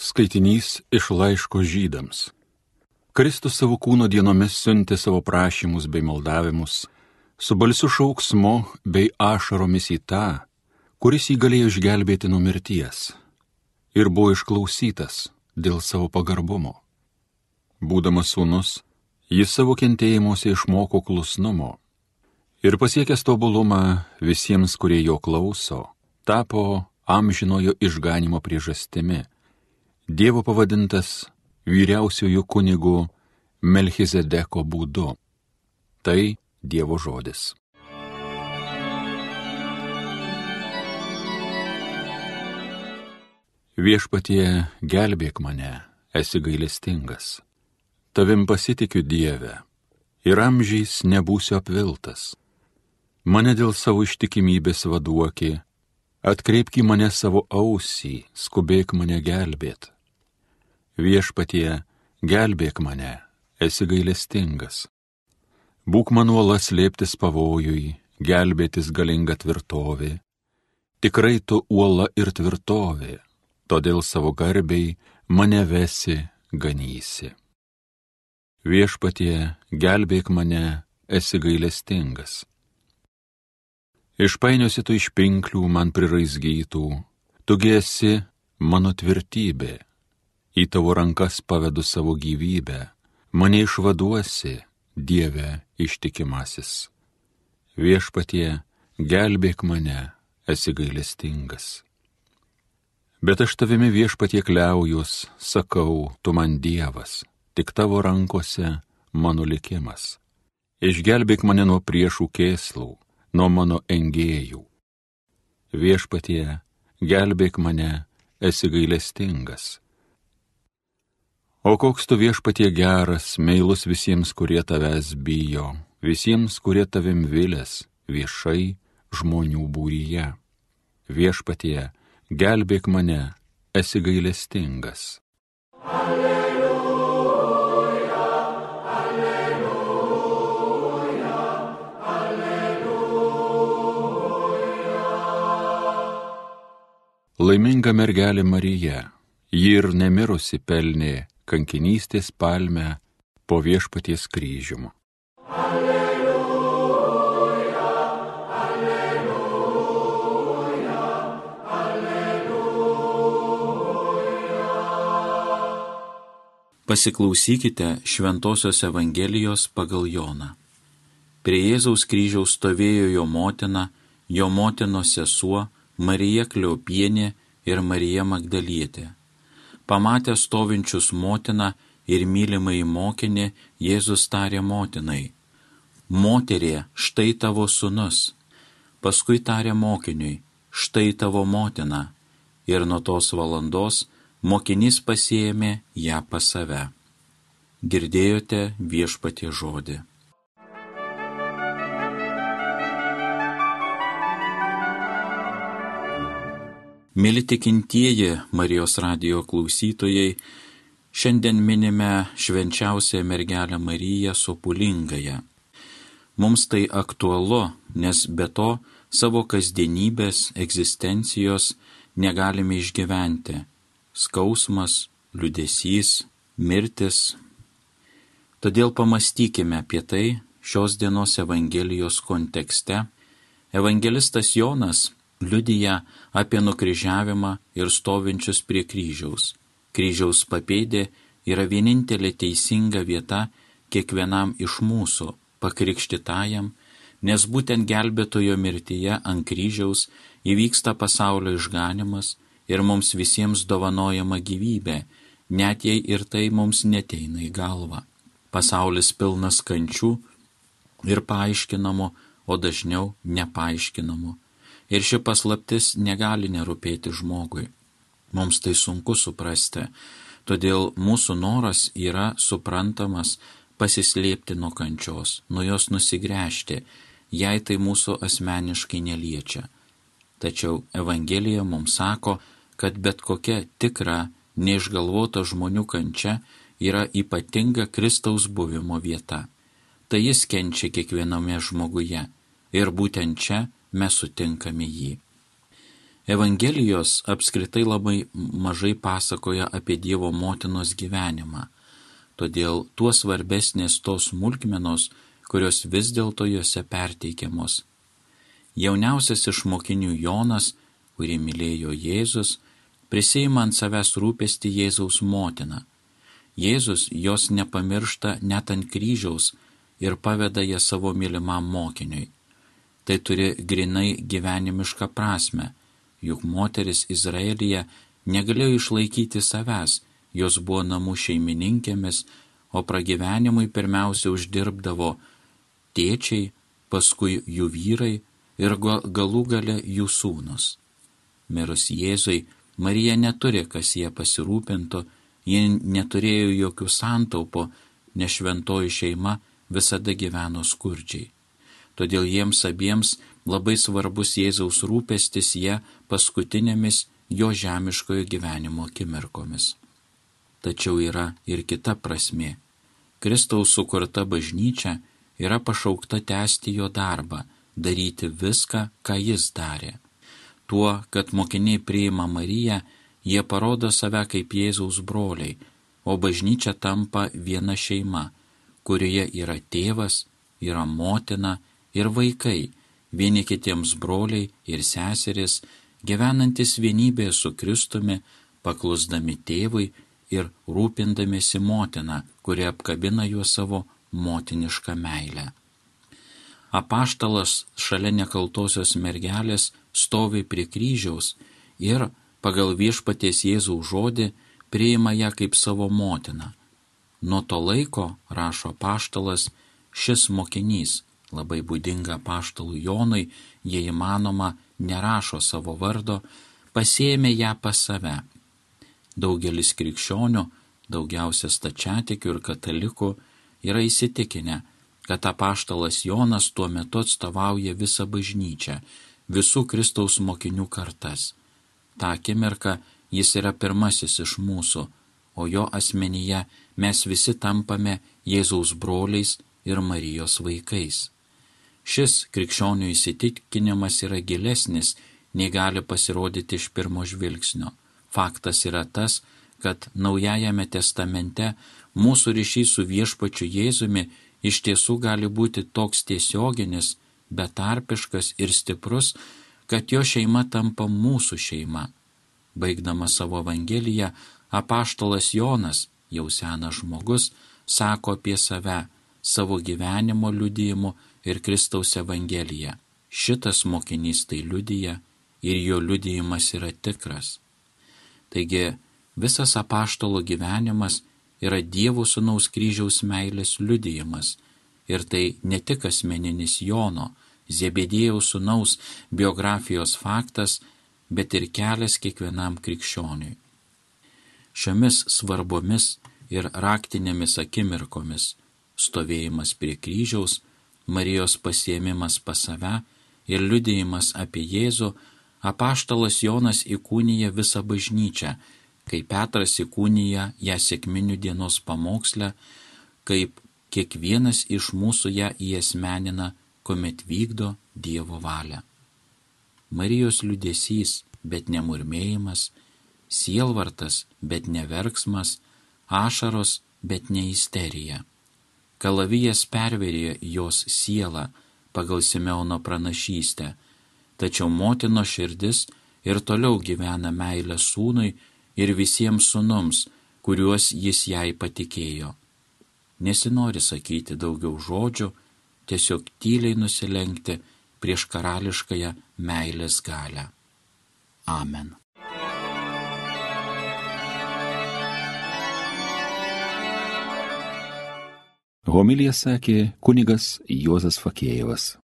Skaitinys iš laiško žydams. Kristus savo kūno dienomis siuntė savo prašymus bei maldavimus, su balsu šauksmu bei ašaromis į tą, kuris jį galėjo išgelbėti nuo mirties, ir buvo išklausytas dėl savo pagarbumo. Būdamas sūnus, jis savo kentėjimuose išmoko klusnumo ir pasiekęs tobulumą visiems, kurie jo klauso, tapo amžinojo išganimo priežastimi Dievo pavadintas vyriausiųjų kunigų Melchizedeko būdu. Tai Dievo žodis. Viešpatie, gelbėk mane, esi gailestingas. Tavim pasitikiu Dieve ir amžiais nebūsiu apviltas. Mane dėl savo ištikimybės vaduoki, atkreipk į mane savo ausį, skubėk mane gelbėt viešpatie, gelbėk mane, esi gailestingas. Būk man nuolas lėptis pavojui, gelbėtis galinga tvirtovė. Tikrai tu uola ir tvirtovė, todėl savo garbiai mane vesi, ganysi. Viešpatie, gelbėk mane, esi gailestingas. Išpainiosi tu iš pinklių man priraizgytų, tugi esi mano tvirtybė į tavo rankas pavedu savo gyvybę, mane išvaduosi, Dieve ištikimasis. Viešpatie, gelbėk mane, esi gailestingas. Bet aš tavimi viešpatie kliaujus, sakau, tu man Dievas, tik tavo rankose mano likimas. Išgelbėk mane nuo priešų kėslų, nuo mano engėjų. Viešpatie, gelbėk mane, esi gailestingas O koks tu viešpatie geras, meilus visiems, kurie tavęs bijo, visiems, kurie tavim vilės, viešai žmonių būryje. Viešpatie, gelbėk mane, esi gailestingas. Alleluja, alleluja, alleluja. Laiminga mergelė Marija, ji ir nemirusi pelnė kankinystės palmę po viešpaties kryžiumu. Alleluja, alleluja, alleluja. Pasiklausykite Šventojios Evangelijos pagal Joną. Prie Jėzaus kryžiaus stovėjo jo motina, jo motinos sesuo, Marija Kliopienė ir Marija Magdalietė Pamatę stovinčius motiną ir mylimai mokinį, Jėzus tarė motinai, Moterie, štai tavo sunus. Paskui tarė mokiniui, štai tavo motina. Ir nuo tos valandos mokinys pasėmė ją pas save. Girdėjote viešpatie žodį. Mėly tikintieji Marijos radio klausytojai, šiandien minime švenčiausią mergelę Mariją Sopulingąją. Mums tai aktualu, nes be to savo kasdienybės egzistencijos negalime išgyventi. Skausmas, liudesys, mirtis. Todėl pamastykime apie tai šios dienos Evangelijos kontekste. Evangelistas Jonas liudyja apie nukryžiavimą ir stovinčius prie kryžiaus. Kryžiaus papėdė yra vienintelė teisinga vieta kiekvienam iš mūsų pakrikštitajam, nes būtent gelbėtojo mirtyje ant kryžiaus įvyksta pasaulio išganimas ir mums visiems dovanojama gyvybė, net jei ir tai mums neteina į galvą. Pasaulis pilnas kančių ir paaiškinamų, o dažniau nepaaiškinamų Ir ši paslaptis negali nerūpėti žmogui. Mums tai sunku suprasti, todėl mūsų noras yra suprantamas pasislėpti nuo kančios, nuo jos nusigręžti, jei tai mūsų asmeniškai neliečia. Tačiau Evangelija mums sako, kad bet kokia tikra, neišgalvota žmonių kančia yra ypatinga Kristaus buvimo vieta. Tai jis kenčia kiekviename žmoguje ir būtent čia mes sutinkame jį. Evangelijos apskritai labai mažai pasakoja apie Dievo motinos gyvenimą, todėl tuo svarbesnės tos smulkmenos, kurios vis dėlto juose perteikiamos. Jauniausias iš mokinių Jonas, kurį mylėjo Jėzus, prisima ant savęs rūpesti Jėzaus motiną. Jėzus jos nepamiršta net ant kryžiaus ir paveda ją savo mylimam mokiniui. Tai turi grinai gyvenimišką prasme, juk moteris Izraelyje negalėjo išlaikyti savęs, jos buvo namų šeimininkėmis, o pragyvenimui pirmiausia uždirbdavo tėčiai, paskui jų vyrai ir galų gale jų sūnus. Mirus Jėzui, Marija neturi, kas jie pasirūpintų, ji neturėjo jokių santaupo, nes šventoji šeima visada gyveno skurdžiai. Todėl jiems abiems labai svarbus Jėzaus rūpestis jie paskutinėmis jo žemiškojo gyvenimo akimirkomis. Tačiau yra ir kita prasme. Kristaus sukurta bažnyčia yra pašaukta tęsti jo darbą, daryti viską, ką jis darė. Tuo, kad mokiniai priima Mariją, jie parodo save kaip Jėzaus broliai, o bažnyčia tampa viena šeima, kurioje yra tėvas, yra motina ir vaikai, vieni kitiems broliai ir seseris, gyvenantis vienybėje su Kristumi, paklusdami tėvui ir rūpindamėsi motina, kuri apkabina juos savo motinišką meilę. Apaštalas šalia nekaltosios mergelės stovi prie kryžiaus ir, pagal viešpaties Jėzaus žodį, priima ją kaip savo motiną. Nuo to laiko, rašo paštalas, šis mokinys, labai būdinga paštalų Jonui, jei įmanoma, nerašo savo vardo, pasėmė ją pas save. Daugelis krikščionių, daugiausia stačiatikių ir katalikų, yra įsitikinę, kad apaštalas Jonas tuo metu atstovauja visą bažnyčią, visų Kristaus mokinių kartas. Ta akimirka jis yra pirmasis iš mūsų, o jo asmenyje mes visi tampame Jėzaus broliais ir Marijos vaikais. Šis krikščionių įsitikinimas yra gilesnis, nei gali pasirodyti iš pirmo žvilgsnio. Faktas yra tas, kad Naujajame testamente mūsų ryšys su viešpačiu Jėzumi iš tiesų gali būti toks tiesioginis, betarpiškas ir stiprus, kad jo šeima tampa mūsų šeima. Baigdama savo Evangeliją, apaštalas Jonas, jau senas žmogus, sako apie save, savo gyvenimo liudijimu ir Kristaus Evangeliją. Šitas mokinys tai liudija ir jo liudijimas yra tikras. Taigi visas apaštalo gyvenimas yra Dievo Sūnaus kryžiaus meilės liudijimas. Ir tai ne tik asmeninis Jono, Zebedėjaus Sūnaus biografijos faktas, bet ir kelias kiekvienam krikščioniui. Šiomis svarbomis ir raktinėmis akimirkomis - stovėjimas prie kryžiaus, Marijos pasiemimas pas save ir liudijimas apie Jėzų - apaštalas Jonas įkūnyja visą bažnyčią kai Petras įkūnyja ją sėkminių dienos pamokslę, kaip kiekvienas iš mūsų ją įesmenina, kuomet vykdo Dievo valią. Marijos liudesys, bet nemurmėjimas, sielvartas, bet neverksmas, ašaros, bet ne isterija. Kalavijas perverė jos sielą pagal Simeono pranašystę, tačiau motino širdis ir toliau gyvena meilę sūnui ir visiems sunums, kuriuos jis jai patikėjo. Nesinori sakyti daugiau žodžių, tiesiog tyliai nusilenkti prieš karališkąją meilės galę. Amen. Homilija sakė kunigas Juozas Fakėjevas.